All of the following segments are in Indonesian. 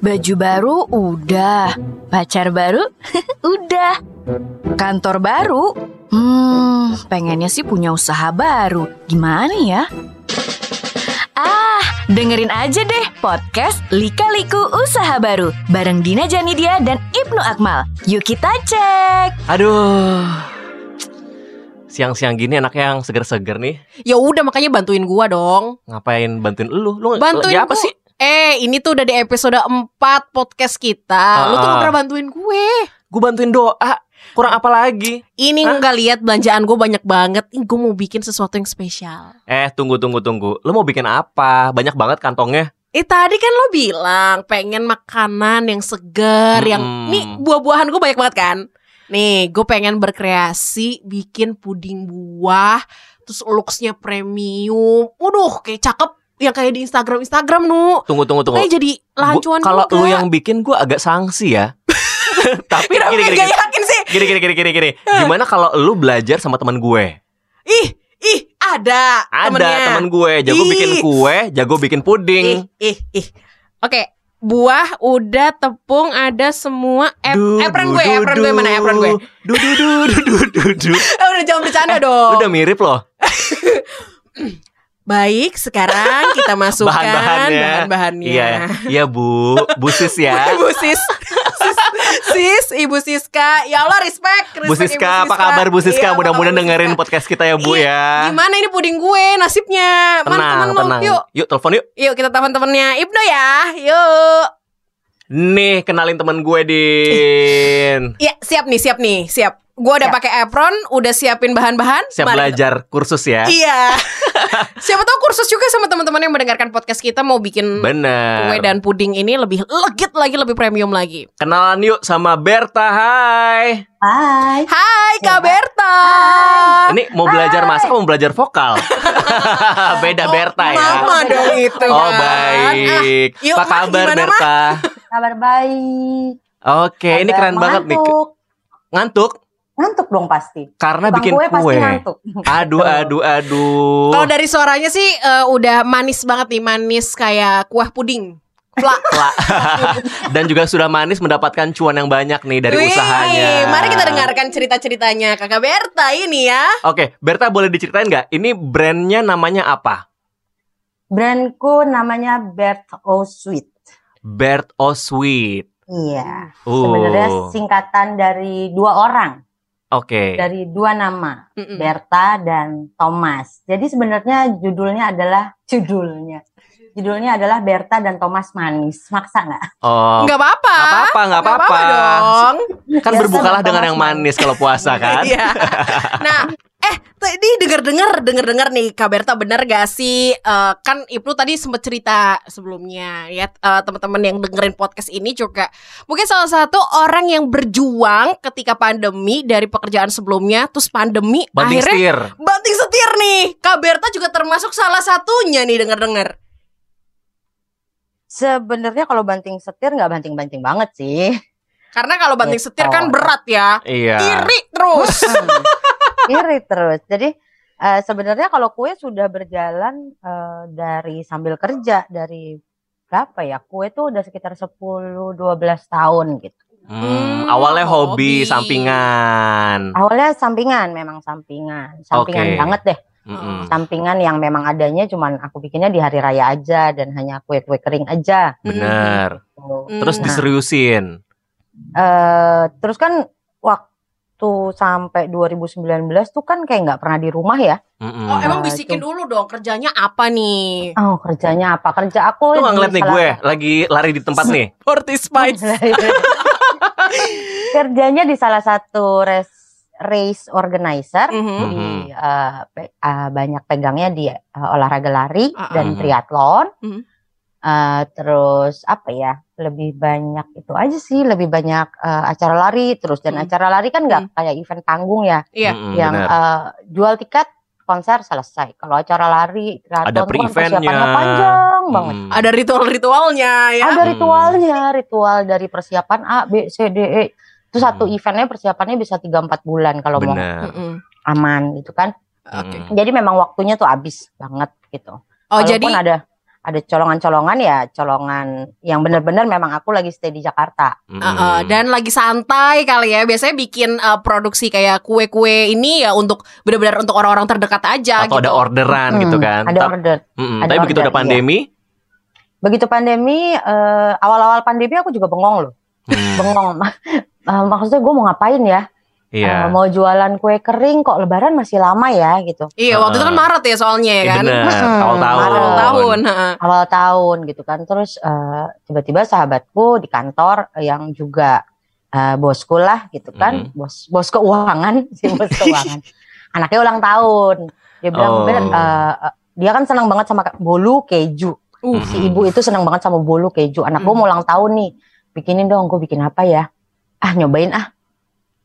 Baju baru udah, pacar baru udah, kantor baru. Hmm, pengennya sih punya usaha baru. Gimana ya? Ah, dengerin aja deh podcast Lika Liku Usaha Baru bareng Dina Janidia dan Ibnu Akmal. Yuk kita cek. Aduh. Siang-siang gini enak yang seger-seger nih. Ya udah makanya bantuin gua dong. Ngapain bantuin lu? Lu Bantuin lagi apa gua. sih? Eh, ini tuh udah di episode 4 podcast kita. Lu tuh Ah. gak pernah bantuin gue. Gue bantuin doa. Kurang apa lagi? Ini Hah? nggak lihat belanjaan gue banyak banget. Ih, gue mau bikin sesuatu yang spesial. Eh, tunggu tunggu tunggu. Lu mau bikin apa? Banyak banget kantongnya. Eh tadi kan lo bilang pengen makanan yang segar, yang Mm-mm. nih buah-buahan gue banyak banget kan. Nih, gue pengen berkreasi bikin puding buah, terus looksnya premium. Waduh, kayak cakep yang kayak di Instagram Instagram nu. Tunggu tunggu tunggu. Kayak jadi lancuan Kalau lu yang bikin gue agak sanksi ya. Tapi Kenapa gini gini gak gini. yakin sih? Gini gini gini gini gini. Gimana kalau lu belajar sama teman gue? Ih, ih, ada, Ada teman gue, jago Ih. bikin kue, jago bikin Ih, puding. ih, ih. Oke, buah udah, tepung ada semua. Ep, Du, apron du, gue, du, apron gue mana apron gue? Du du du du du du du. Eh, udah jangan bercanda Lu dong. udah mirip loh. Baik, sekarang kita masukkan Bahan-bahannya. bahan-bahannya. Iya, iya Bu, Bu Sis ya. Ibu sis, sis, sis, Ibu Siska. Ya Allah, respect. Bu respect, Siska, Ibu apa kabar Bu Siska? Iya, Mudah-mudahan Bu dengerin Siska? podcast kita ya Bu Iya, ya. Gimana ini puding gue nasibnya? Mana Tenang, temen lu? tenang. Yuk, Yuk, telepon yuk. yuk kita telepon temennya Ibnu ya. Yuk. Nih, kenalin temen gue, Din. Iya, siap nih, siap nih, siap. Gue udah pakai apron, udah siapin bahan-bahan. Siap Mari belajar kursus ya. Iya. Siapa tahu kursus juga sama teman-teman yang mendengarkan podcast kita mau bikin Bener. kue dan puding ini lebih legit lagi, lebih premium lagi. Kenalan yuk sama Berta, hai. Hai. Hai Kak Ya. Berta. Ini mau belajar masak atau mau belajar vokal? Beda Oh, Berta ya. Mama dong itu. Oh kan. baik. Ah, yuk, Apa Ma, kabar gimana, Ma? Berta? Kabar baik. Oke, ini Kabar keren banget nih. ngantuk. Ngantuk dong pasti. karena Tukang bikin kue pasti kue. ngantuk. Aduh, aduh, aduh. Kalau dari suaranya sih eh, udah manis banget nih, manis kayak kuah puding. Fla. Lah. Dan juga sudah manis mendapatkan cuan yang banyak nih dari Wih, usahanya. Mari kita dengarkan cerita-ceritanya Kakak Berta ini ya. Oke, Berta boleh diceritain nggak? Ini brandnya namanya apa? Brandku namanya Bert O Sweet. Bert O Sweet. Iya. Uh, Sebenarnya singkatan dari dua orang, Oke. dari dua nama, Mm-mm. Berta dan Thomas. Jadi sebenarnya judulnya adalah judulnya. Judulnya adalah Berta dan Thomas manis. Maksa nggak? Oh, Nggak apa-apa. Nggak apa-apa, nggak apa-apa. dong. kan Biasa berbukalah dengan Thomas yang manis kalau puasa kan? Iya. Nah, tadi denger-dengar denger-dengar nih Kak Berta bener gak sih Eh, kan Ibnu tadi sempat cerita sebelumnya ya eh, teman-teman yang dengerin podcast ini juga mungkin salah satu orang yang berjuang ketika pandemi dari pekerjaan sebelumnya terus pandemi Banting akhirnya setir. banting setir nih. Kak Berta juga termasuk salah satunya nih denger-dengar. Sebenarnya kalau banting setir nggak banting-banting banget sih. Karena kalau banting Gitu. setir kan berat ya. Iya. Iri terus. Iri terus. Jadi eh, sebenarnya kalau kue sudah berjalan eh, dari sambil kerja dari berapa ya? Kue tuh udah sekitar 10 12 tahun gitu. Hmm, Hmm, awalnya hobi. hobi, sampingan. Awalnya sampingan, memang sampingan. Sampingan Oke. banget deh. Mm-mm. Sampingan yang memang adanya cuman aku bikinnya di hari raya aja dan hanya kue-kue kering aja. Bener. Tuh. Hmm. Terus Nah. diseriusin. Eh, terus kan waktu sampai 2019 tuh kan kayak nggak pernah di rumah ya. Mm-mm. Oh emang bisikin itu. dulu dong kerjanya apa nih? Oh kerjanya apa? Kerja aku Lu nggak di ngeliat nih gue lagi lari di tempat nih. Forty Spice. Kerjanya di salah satu race, race organizer. Mhm. Jadi Mhm. eh, pe- eh, banyak pegangnya di eh, olahraga lari ah. dan triathlon. Mhm. Eh, terus apa ya? Lebih banyak itu aja sih. Lebih banyak eh, acara lari. Terus dan Mhm. acara lari kan nggak kayak event panggung ya. Iya. Mm-mm, yang bener. eh, jual tiket konser selesai. Kalau acara lari Ada kan pre-eventnya. persiapannya panjang banget. Mm. Ada ritual-ritualnya ya. Ada Hmm. ritualnya, ritual dari persiapan A, B, C, D, E. Itu satu Hmm. eventnya persiapannya bisa 3-4 bulan kalau mau aman gitu kan. Mm. Jadi memang waktunya tuh habis banget gitu. Oh Walaupun jadi ada ada colongan-colongan ya colongan yang benar-benar memang aku lagi stay di Jakarta. Mm-mm. Uh, uh, dan lagi santai kali ya. Biasanya bikin uh, produksi kayak kue-kue ini ya untuk benar-benar untuk orang-orang terdekat aja atau gitu. ada orderan Hmm, gitu kan. Ada Ta- order. Mm-mm. ada Tapi begitu order, ada pandemi, Begitu pandemi eh, awal-awal pandemi aku juga bengong loh. hmm, Bengong. Eh, maksudnya gue mau ngapain ya? Iya. Eh, mau jualan kue kering kok lebaran masih lama ya gitu. Iya, waktu itu kan Uh-uh. Maret ya soalnya ya Iya kan. bener, Hmm, awal tahun. Maret. Awal tahun. awal tahun gitu kan terus eh, tiba-tiba sahabatku di kantor yang juga eh, bosku lah gitu kan Mhm. bos bos keuangan si bos keuangan anaknya ulang tahun dia bilang Oh. "Ben, eh, eh, dia kan senang banget sama bolu keju Uh, si ibu itu senang banget sama bolu keju anak gue Mhm. mau ulang tahun nih bikinin dong gue bikin apa ya ah nyobain ah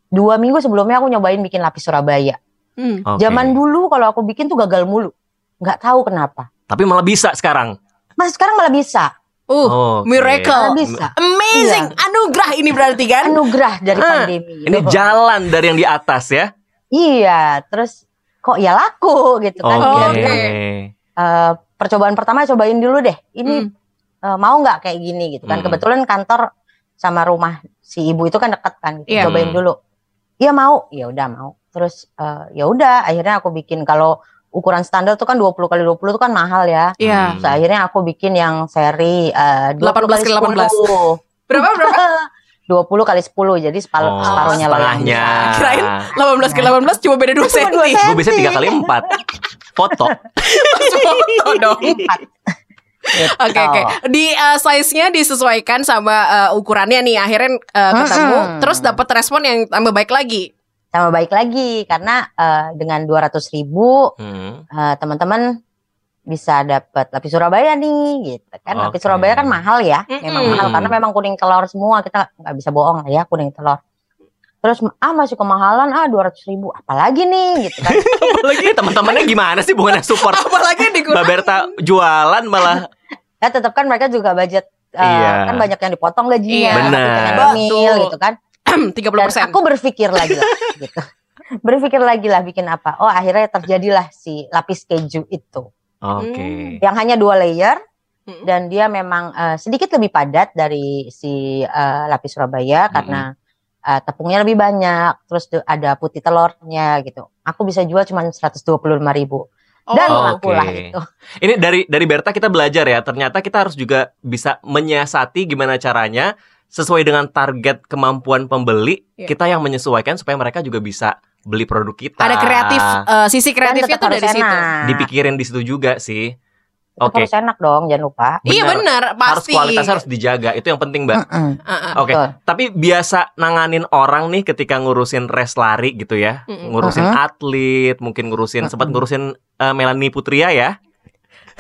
dua minggu sebelumnya aku nyobain bikin lapis Surabaya hmm. Oke. zaman dulu kalau aku bikin tuh gagal mulu nggak tahu kenapa Tapi malah bisa sekarang. mas sekarang malah bisa Uh, Oke. miracle. malah bisa Amazing, anugerah ini berarti kan? anugerah dari Ah, pandemi. Ini gitu. jalan dari yang di atas ya. Iya, terus kok ya laku gitu kan. Oke. Dia Oke. bilang, "Eh, percobaan pertama cobain dulu deh. Ini Hmm. eh, mau nggak kayak gini gitu kan. Hmm. Kebetulan kantor sama rumah si ibu itu kan deket kan. Gitu. Iya. Cobain Hmm. dulu. Iya mau, ya udah mau. Terus eh, ya udah akhirnya aku bikin kalau ukuran standar tuh kan 20 kali 20 tuh kan mahal ya. Iya. Hmm. Terus akhirnya aku bikin yang seri eh, 20 18 kali kali 18. 10. Berapa berapa? 20 kali 10 jadi sepal- Oh, separuhnya lah bisa. Kirain 18 ke 18 cuma beda 2 Cuma senti. dua senti. Gue biasanya tiga kali empat. Foto. Foto dong. Oke oke. Di uh, size-nya disesuaikan sama uh, ukurannya nih. Akhirnya uh, ketemu, Mm-mm. terus dapat respon yang tambah baik lagi. Sama baik lagi karena eh, dengan 200 ribu Hmm. eh, teman-teman bisa dapat lapis Surabaya nih gitu kan. Lapis Oke. Surabaya kan mahal ya, memang Mm-mm. mahal karena memang kuning telur semua kita nggak bisa bohong lah ya kuning telur. Terus ah masih kemahalan ah 200 ribu apalagi nih gitu kan. Apalagi teman-temannya gimana sih bukannya support Apalagi di Mbak Berta jualan malah ya tetap kan mereka juga budget eh, Iya. kan banyak yang dipotong gajinya, Iya. Benar. gitu kan. 30 Dan aku berpikir lagi lah gitu. Berpikir lagi lah bikin apa. Oh akhirnya terjadilah si lapis keju itu. Oke. Yang hanya dua layer Mm. dan dia memang eh, sedikit lebih padat dari si eh, lapis Surabaya karena eh, tepungnya lebih banyak. Terus tuh ada putih telurnya gitu. Aku bisa jual cuma 125 ribu. Dan Oh, laku lah oke. itu. Ini dari dari Berta kita belajar ya. Ternyata kita harus juga bisa menyiasati gimana caranya sesuai dengan target kemampuan pembeli. Iya. Kita yang menyesuaikan supaya mereka juga bisa beli produk kita. ada kreatif uh, sisi kreatifnya tuh dari situ. enak. Dipikirin di situ juga sih. Tetap Oke. harus enak dong, jangan lupa. Iya Benar. benar, Harus pasti. kualitasnya harus dijaga. Itu yang penting, Mbak. Mm-mm. Uh-uh. Oke. Betul. Tapi biasa nanganin orang nih ketika ngurusin res lari gitu ya. Mm-mm. Ngurusin Mm-mm. atlet, mungkin ngurusin sempat Mm-mm. ngurusin eh, Melanie Putria ya.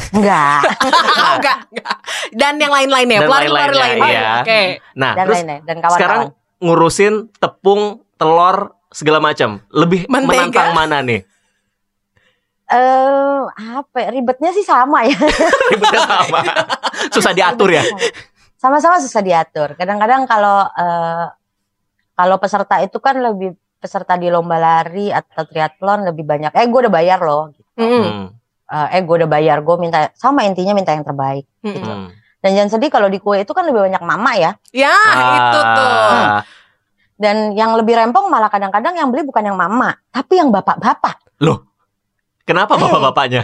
Enggak. Oh, enggak, enggak. Dan yang lain-lainnya, Dan pelari-pelari lainnya. iya. Oke. Nah, dan terus lain-lain dan kawan-kawan. sekarang ngurusin tepung, telur, segala macam. Lebih Mentega. menantang mana nih? Eh apa ya, ribetnya sih sama ya. Ribetnya sama. Susah diatur ya. Sama-sama susah diatur. Kadang-kadang kalau eh, kalau peserta itu kan lebih peserta di lomba lari atau triathlon lebih banyak. Eh gue udah bayar loh. Mm-mm. Hmm, Eh, eh gue udah bayar. Gue minta sama intinya minta yang terbaik. Mm-mm. hmm. Dan jangan sedih kalau di kue itu kan lebih banyak mama ya. Ya, itu tuh. Ah, Dan yang lebih rempong malah kadang-kadang yang beli bukan yang mama, tapi yang bapak-bapak. Kenapa Eh. bapak-bapaknya?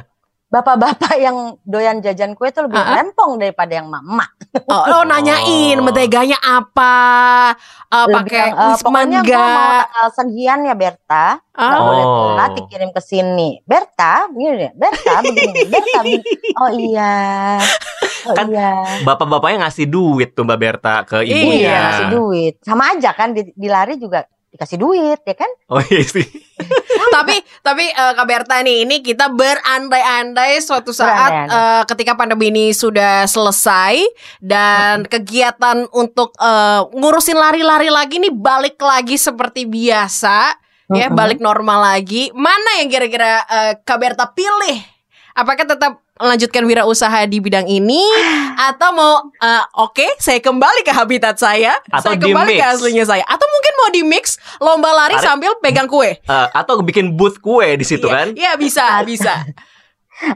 Bapak-bapak yang doyan jajan kue itu lebih rempong daripada yang mama. Oh, oh, nanyain Oh. menteganya apa? Uh, pakai wisman pokoknya mau tanggal sekian ya Berta. Nggak Ah, boleh Oh. telat dikirim ke sini. Berta, begini deh. Berta, begini. Berta, begini. Oh iya. Oh Kan iya. Bapak-bapaknya ngasih duit tuh Mbak Berta ke Iya. ibunya. Iya, ngasih duit. Sama aja kan di, di lari juga dikasih duit, ya kan? Oh iya sih. tapi tapi uh, Kak Berta nih ini kita berandai-andai suatu saat Berandai-andai. uh, ketika pandemi ini sudah selesai dan kegiatan untuk uh, ngurusin lari-lari lagi nih balik lagi seperti biasa ya Mm-mm. balik normal lagi mana yang kira-kira uh, Kak Berta pilih apakah tetap melanjutkan wirausaha di bidang ini atau mau uh, oke saya kembali ke habitat saya Atau saya kembali ke aslinya saya atau mungkin mau di mix lomba lari Lari- sambil pegang kue Eh, atau bikin booth kue di situ Iya, kan? Iya bisa, bisa.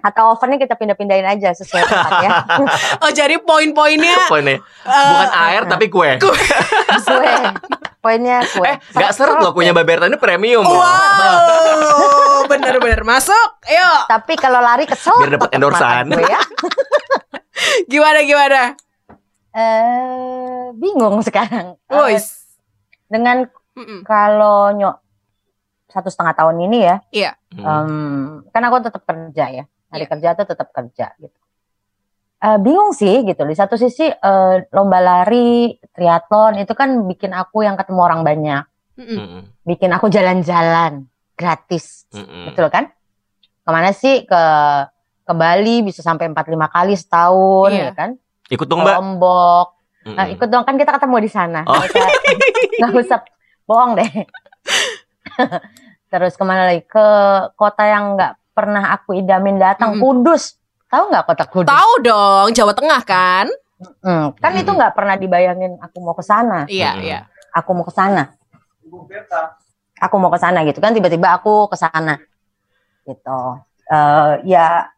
Atau ovennya kita pindah-pindahin aja sesuai tempat ya. Oh jadi poin-poinnya Poinnya eh, bukan air tapi kue. Sesuai. Poinnya kue. Eh, nggak seret loh kuenya Mbak Berta ini premium. loh. Wow, bener-bener masuk. Ayo, Tapi kalau lari kesel Biar dapat endorsan. kue ya. gimana gimana? Eh, bingung sekarang. Boys. dengan Mm-mm. kalau nyok satu setengah tahun ini ya, Iya. Hmm. em, kan aku tetap kerja ya. Hari Iya. kerja tuh tetap kerja gitu. Eh, bingung sih gitu. Di satu sisi eh, lomba lari, triathlon itu kan bikin aku yang ketemu orang banyak, Mm-mm. Mm-mm. bikin aku jalan-jalan gratis, Mm-mm. betul kan? Ke mana sih ke ke Bali bisa sampai 4-5 kali setahun Iya. ya kan? Ikut dong Mbak. Lombok. Mm-mm. Nah, ikut dong kan kita ketemu di sana. Oh. Nggak usah, bohong deh. Terus ke mana lagi? Ke kota yang nggak pernah aku idamin datang, Mm-mm. Kudus. Tahu nggak kota Kudus? Tahu dong, Jawa Tengah kan? Hmm, kan itu Mm-mm. nggak pernah dibayangin aku mau ke sana. Iya, Mm-mm. iya. Aku mau ke sana. Aku mau ke sana gitu kan tiba-tiba aku ke sana. Gitu. Eh, ya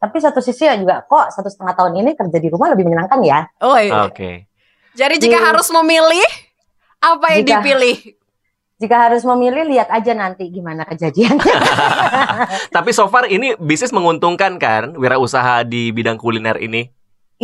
tapi satu sisi ya juga kok satu setengah tahun ini kerja di rumah lebih menyenangkan ya. Oh, iya. Oke. Jadi jika Di- harus memilih apa yang Jika- dipilih? Jika harus memilih lihat aja nanti gimana kejadiannya. Tapi so far ini bisnis menguntungkan kan wirausaha di bidang kuliner ini?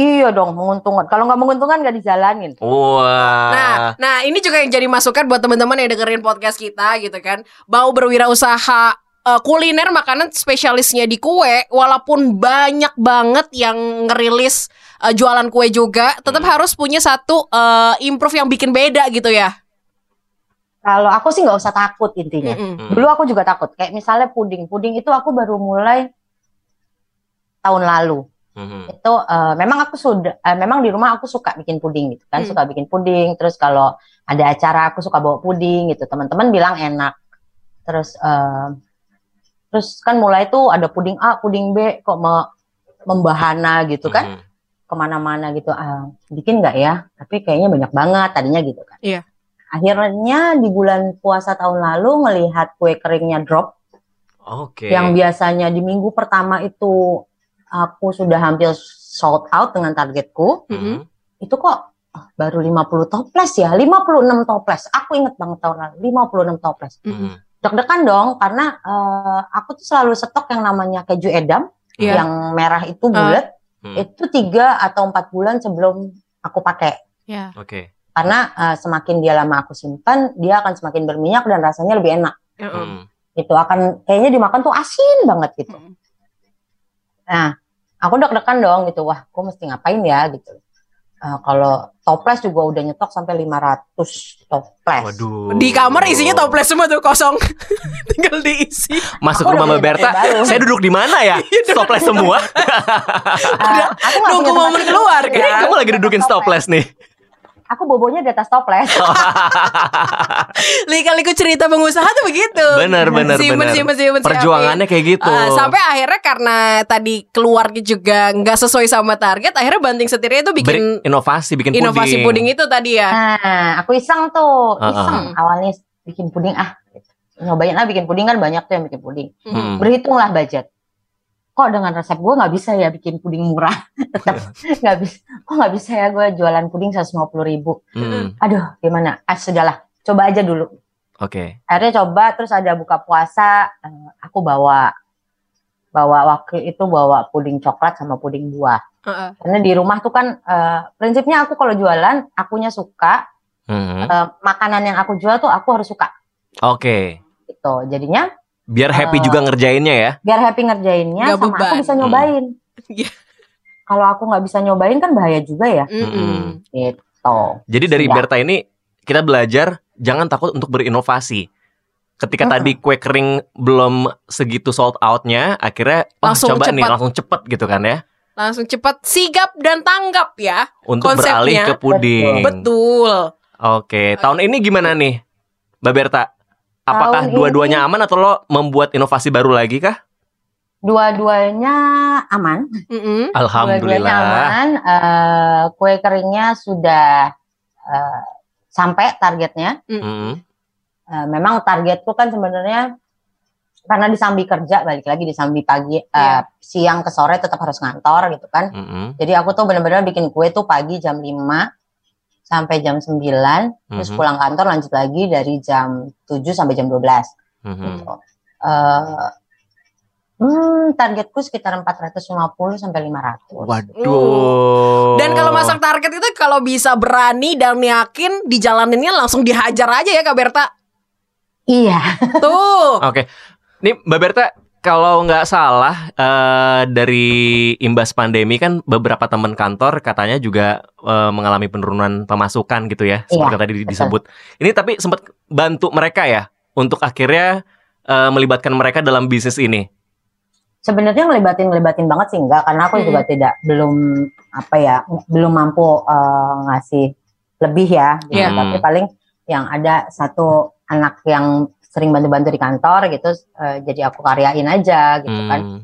Iya dong, menguntungkan. Kalau nggak menguntungkan nggak dijalanin. Wah. Nah, nah ini juga yang jadi masukan buat teman-teman yang dengerin podcast kita gitu kan. Mau berwirausaha eh, kuliner makanan spesialisnya di kue walaupun banyak banget yang ngerilis eh, jualan kue juga, tetap Hmm. harus punya satu eh, improve yang bikin beda gitu ya. Kalau aku sih nggak usah takut intinya. Mm-mm. Mm. Dulu aku juga takut. Kayak misalnya puding. Puding itu aku baru mulai tahun lalu. Mhm. Itu eh, memang aku sudah, eh, memang di rumah aku suka bikin puding gitu kan, Hmm. suka bikin puding. Terus kalau ada acara aku suka bawa puding gitu. Teman-teman bilang enak. Terus, eh, terus kan mulai tuh ada puding A, puding B, kok me- membahana gitu kan. Mhm. ke mana-mana gitu ah, bikin nggak ya tapi kayaknya banyak banget tadinya gitu kan Iya. akhirnya di bulan puasa tahun lalu ngelihat kue keringnya drop Oke. yang biasanya di minggu pertama itu aku sudah hampir sold out dengan targetku Mhm. itu kok ah, baru 50 toples ya 56 toples aku inget banget tahun lalu 56 toples Mhm. deg-degan dong karena eh, aku tuh selalu stok yang namanya keju edam Iya. yang merah itu bulat Hmm. itu tiga atau empat bulan sebelum aku pakai Ya. Oke. karena uh, semakin dia lama aku simpan dia akan semakin berminyak dan rasanya lebih enak Mhm. itu akan kayaknya dimakan tuh asin banget gitu Mm. nah aku deg-degan dong gitu wah aku mesti ngapain ya gitu Uh, kalau toples juga udah nyetok sampai 500 toples Waduh. Di kamar isinya toples semua tuh kosong. Tinggal diisi. Masuk Aku rumah Mbak Berta. Saya duduk di mana ya? Toples semua. Uh, aku nggak Nunggu momen duduk keluar, kan? Kamu lagi dudukin toples nih. Aku bobonya di atas toples Lika-liku cerita pengusaha tuh begitu. Bener bener Simpen, bener. simpen, simpen, Perjuangannya kayak gitu. Eh, sampai akhirnya karena tadi keluarnya juga nggak sesuai sama target, akhirnya banting setirnya itu bikin Beri- inovasi, bikin puding. inovasi puding itu tadi ya. nah aku iseng tuh Uh-uh. iseng awalnya bikin puding ah nyobain lah bikin puding kan banyak tuh yang bikin puding Hmm. berhitunglah budget kok dengan resep gue nggak bisa ya bikin puding murah tetap nggak bisa kok nggak bisa ya gue jualan puding 150 ribu Hmm. aduh gimana ah sudahlah coba aja dulu Oke. akhirnya coba terus ada buka puasa eh, aku bawa bawa waktu itu bawa puding coklat sama puding buah Heeh. karena di rumah tuh kan eh, prinsipnya aku kalau jualan akunya suka Mhm. eh, makanan yang aku jual tuh aku harus suka Oke. gitu jadinya Biar happy Eh, juga ngerjainnya ya. biar happy ngerjainnya Nggak sama beban. aku bisa nyobain Iya. kalau aku nggak bisa nyobain kan bahaya juga ya Mm-mm. gitu Jadi dari Iya. Berta ini kita belajar jangan takut untuk berinovasi. Ketika Mm-mm. tadi kue kering belum segitu sold outnya, akhirnya Langsung coba nih cepat. langsung cepet gitu kan ya, Langsung cepat sigap dan tanggap ya. untuk Konsepnya. beralih ke puding. Betul. Oke, tahun ini gimana nih, Mbak Berta? Apakah dua-duanya ini- aman atau lo membuat inovasi baru lagi kah? dua-duanya aman dua-duanya Alhamdulillah. aman Eh, kue keringnya sudah eh, sampai targetnya Mhm. Eh, memang targetku kan sebenarnya karena di Sambi kerja balik lagi di Sambi pagi eh, Iya. siang ke sore tetap harus ngantor gitu kan. Mm-mm. Jadi aku tuh benar-benar bikin kue tuh pagi jam 5 sampai jam 9, terus Mhm. pulang kantor lanjut lagi dari jam 7 sampai jam 12 Mhm. gitu. Eh, hmm, targetku sekitar 450 sampai 500. Waduh. Dan kalau masak target itu kalau bisa berani dan yakin dijalaninnya langsung dihajar aja ya Kak Berta. Iya. Tuh. Oke, nih Mbak Berta, kalau nggak salah eh, dari imbas pandemi kan beberapa teman kantor katanya juga eh, mengalami penurunan pemasukan gitu ya, seperti Iya, tadi betul. disebut. Ini tapi sempat bantu mereka ya untuk akhirnya eh, melibatkan mereka dalam bisnis ini. Sebenarnya ngelibatin ngelibatin banget sih enggak karena aku Hmm. juga tidak belum apa ya belum mampu eh, ngasih lebih ya. gitu. Iya. Tapi paling yang ada satu anak yang sering bantu-bantu di kantor gitu, eh, jadi aku karyain aja gitu kan. Hmm.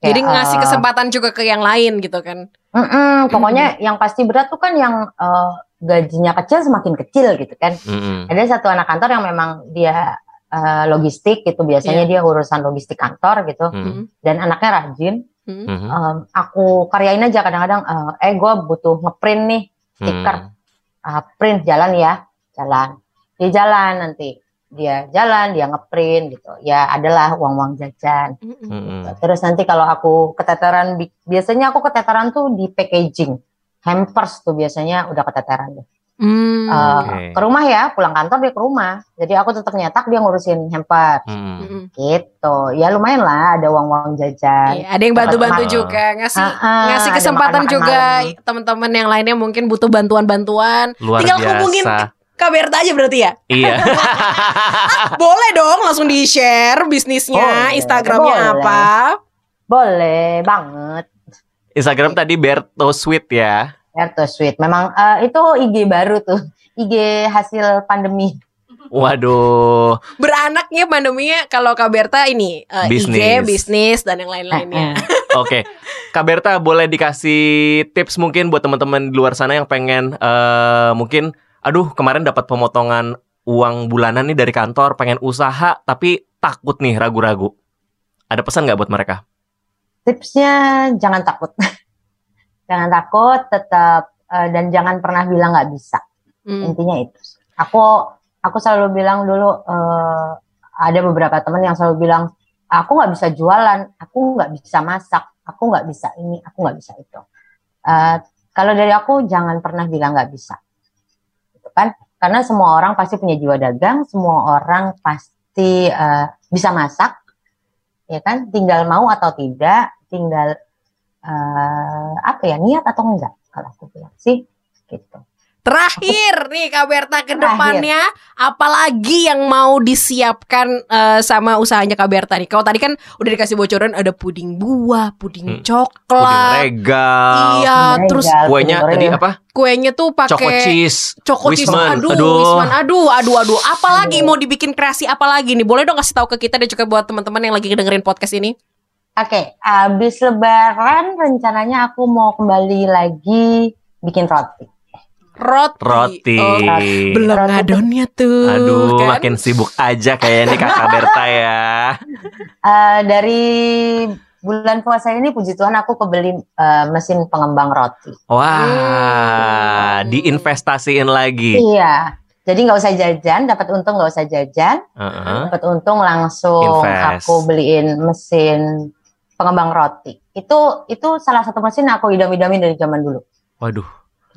Kayak, Jadi ngasih eh, kesempatan juga ke yang lain gitu kan. Mm-mm, pokoknya yang pasti berat tuh kan yang eh, gajinya kecil semakin kecil gitu kan. Mm-mm. Ada satu anak kantor yang memang dia eh, logistik gitu, biasanya dia urusan logistik kantor gitu, Mm. dan anaknya rajin. Hmm. Mhm. Em, aku karyain aja kadang-kadang, eh, eh gue butuh ngeprint nih, stiker, Hmm. Ah, print jalan ya, jalan. Dia jalan nanti, dia jalan, dia ngeprint gitu. Ya adalah uang-uang jajan. Hmm. Mm-mm. Terus nanti kalau aku keteteran, bi- biasanya aku keteteran tuh di packaging. Hampers tuh biasanya udah keteteran deh. Hmm. Eh, Oke. Ke rumah ya, pulang kantor dia ke rumah. Jadi aku tetap nyetak, dia ngurusin hamper. Mm. Hmm. Gitu. Ya lumayan lah, ada uang-uang jajan. Iya, ada yang bantu-bantu juga ngasih ah, ngasih kesempatan makan-makan juga malam. teman-teman yang lainnya mungkin butuh bantuan-bantuan. Tinggal biasa. hubungin Kak Berta aja berarti ya. Iya. Boleh dong langsung di-share bisnisnya, Boleh, Instagramnya boleh. apa. Boleh banget. Instagram tadi Berto Sweet ya. Erto Sweet. Memang eh, itu IG baru tuh. IG hasil pandemi. Waduh. Beranaknya pandeminya kalau Kak Berta ini eh, IG, Bisnis. bisnis dan yang lain-lainnya. Oke, Kak Berta boleh dikasih tips mungkin buat teman-teman di luar sana yang pengen eh, mungkin, aduh kemarin dapat pemotongan uang bulanan nih dari kantor, pengen usaha tapi takut nih ragu-ragu. Ada pesan nggak buat mereka? Tipsnya jangan takut. jangan takut, tetap eh, dan jangan pernah bilang nggak bisa. Hmm. Intinya itu. Aku aku selalu bilang dulu eh, ada beberapa teman yang selalu bilang aku nggak bisa jualan, aku nggak bisa masak, aku nggak bisa ini, aku nggak bisa itu. Eh, kalau dari aku jangan pernah bilang nggak bisa, gitu kan? Karena semua orang pasti punya jiwa dagang, semua orang pasti eh, bisa masak, ya kan? Tinggal mau atau tidak, tinggal eh, apa ya niat atau enggak kalau aku bilang sih, gitu. Terakhir nih Kak Berta ke depannya apalagi yang mau disiapkan eh, sama usahanya Kak Berta nih. Kalau tadi kan udah dikasih bocoran ada puding buah, puding Hmm. coklat. Puding regal. Iya, Regal, terus Kuenya tadi apa? kuenya tuh Choco pakai cheese. Choco cheese. Wisman. Aduh, Aduh. Wisman. Aduh, aduh, aduh. Apalagi mau dibikin kreasi apa lagi nih? Boleh dong kasih tahu ke kita dan juga buat teman-teman yang lagi dengerin podcast ini. Oke, habis lebaran rencananya aku mau kembali lagi bikin roti. Roti. Roti. Oh, belum Roti. ngadonnya tuh. Aduh, kan? makin sibuk aja kayaknya nih Kakak Berta ya. Eh, dari bulan puasa ini puji Tuhan aku kebeli eh, mesin pengembang roti. Wah, Hmm. diinvestasiin lagi. Iya. Jadi nggak usah jajan, dapat untung nggak usah jajan, Heeh. dapat untung langsung Invest. aku beliin mesin pengembang roti. Itu itu salah satu mesin aku idam-idamin dari zaman dulu. Waduh,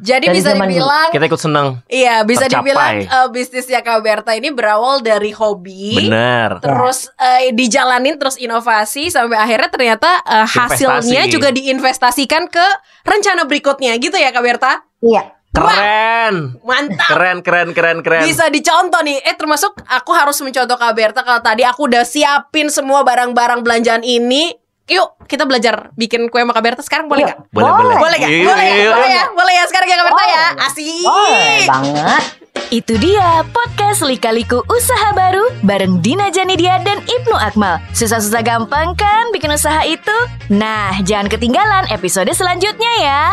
Jadi Dari bisa dibilang kita ikut seneng. Iya, bisa Tercapai. dibilang eh, bisnisnya Kak Berta ini berawal dari hobi. Bener. Terus eh, dijalanin terus inovasi sampai akhirnya ternyata eh, hasilnya Investasi. juga diinvestasikan ke rencana berikutnya gitu ya Kak Berta. Iya. Keren. Mantap. Keren, keren, keren, keren. Bisa dicontoh nih. Eh termasuk aku harus mencontoh Kak Berta kalau tadi aku udah siapin semua barang-barang belanjaan ini. Yuk, kita belajar bikin kue sama Kak Berta sekarang boleh Yuk. gak? Boleh, boleh. Boleh gak? Boleh ya? Boleh ya? Boleh ya sekarang ya Kak Berta ya? Asik. Boleh banget. Itu dia podcast Lika-Liku Usaha Baru bareng Dina Janidia dan Ibnu Akmal. Susah-susah gampang kan bikin usaha itu? Nah, jangan ketinggalan episode selanjutnya ya.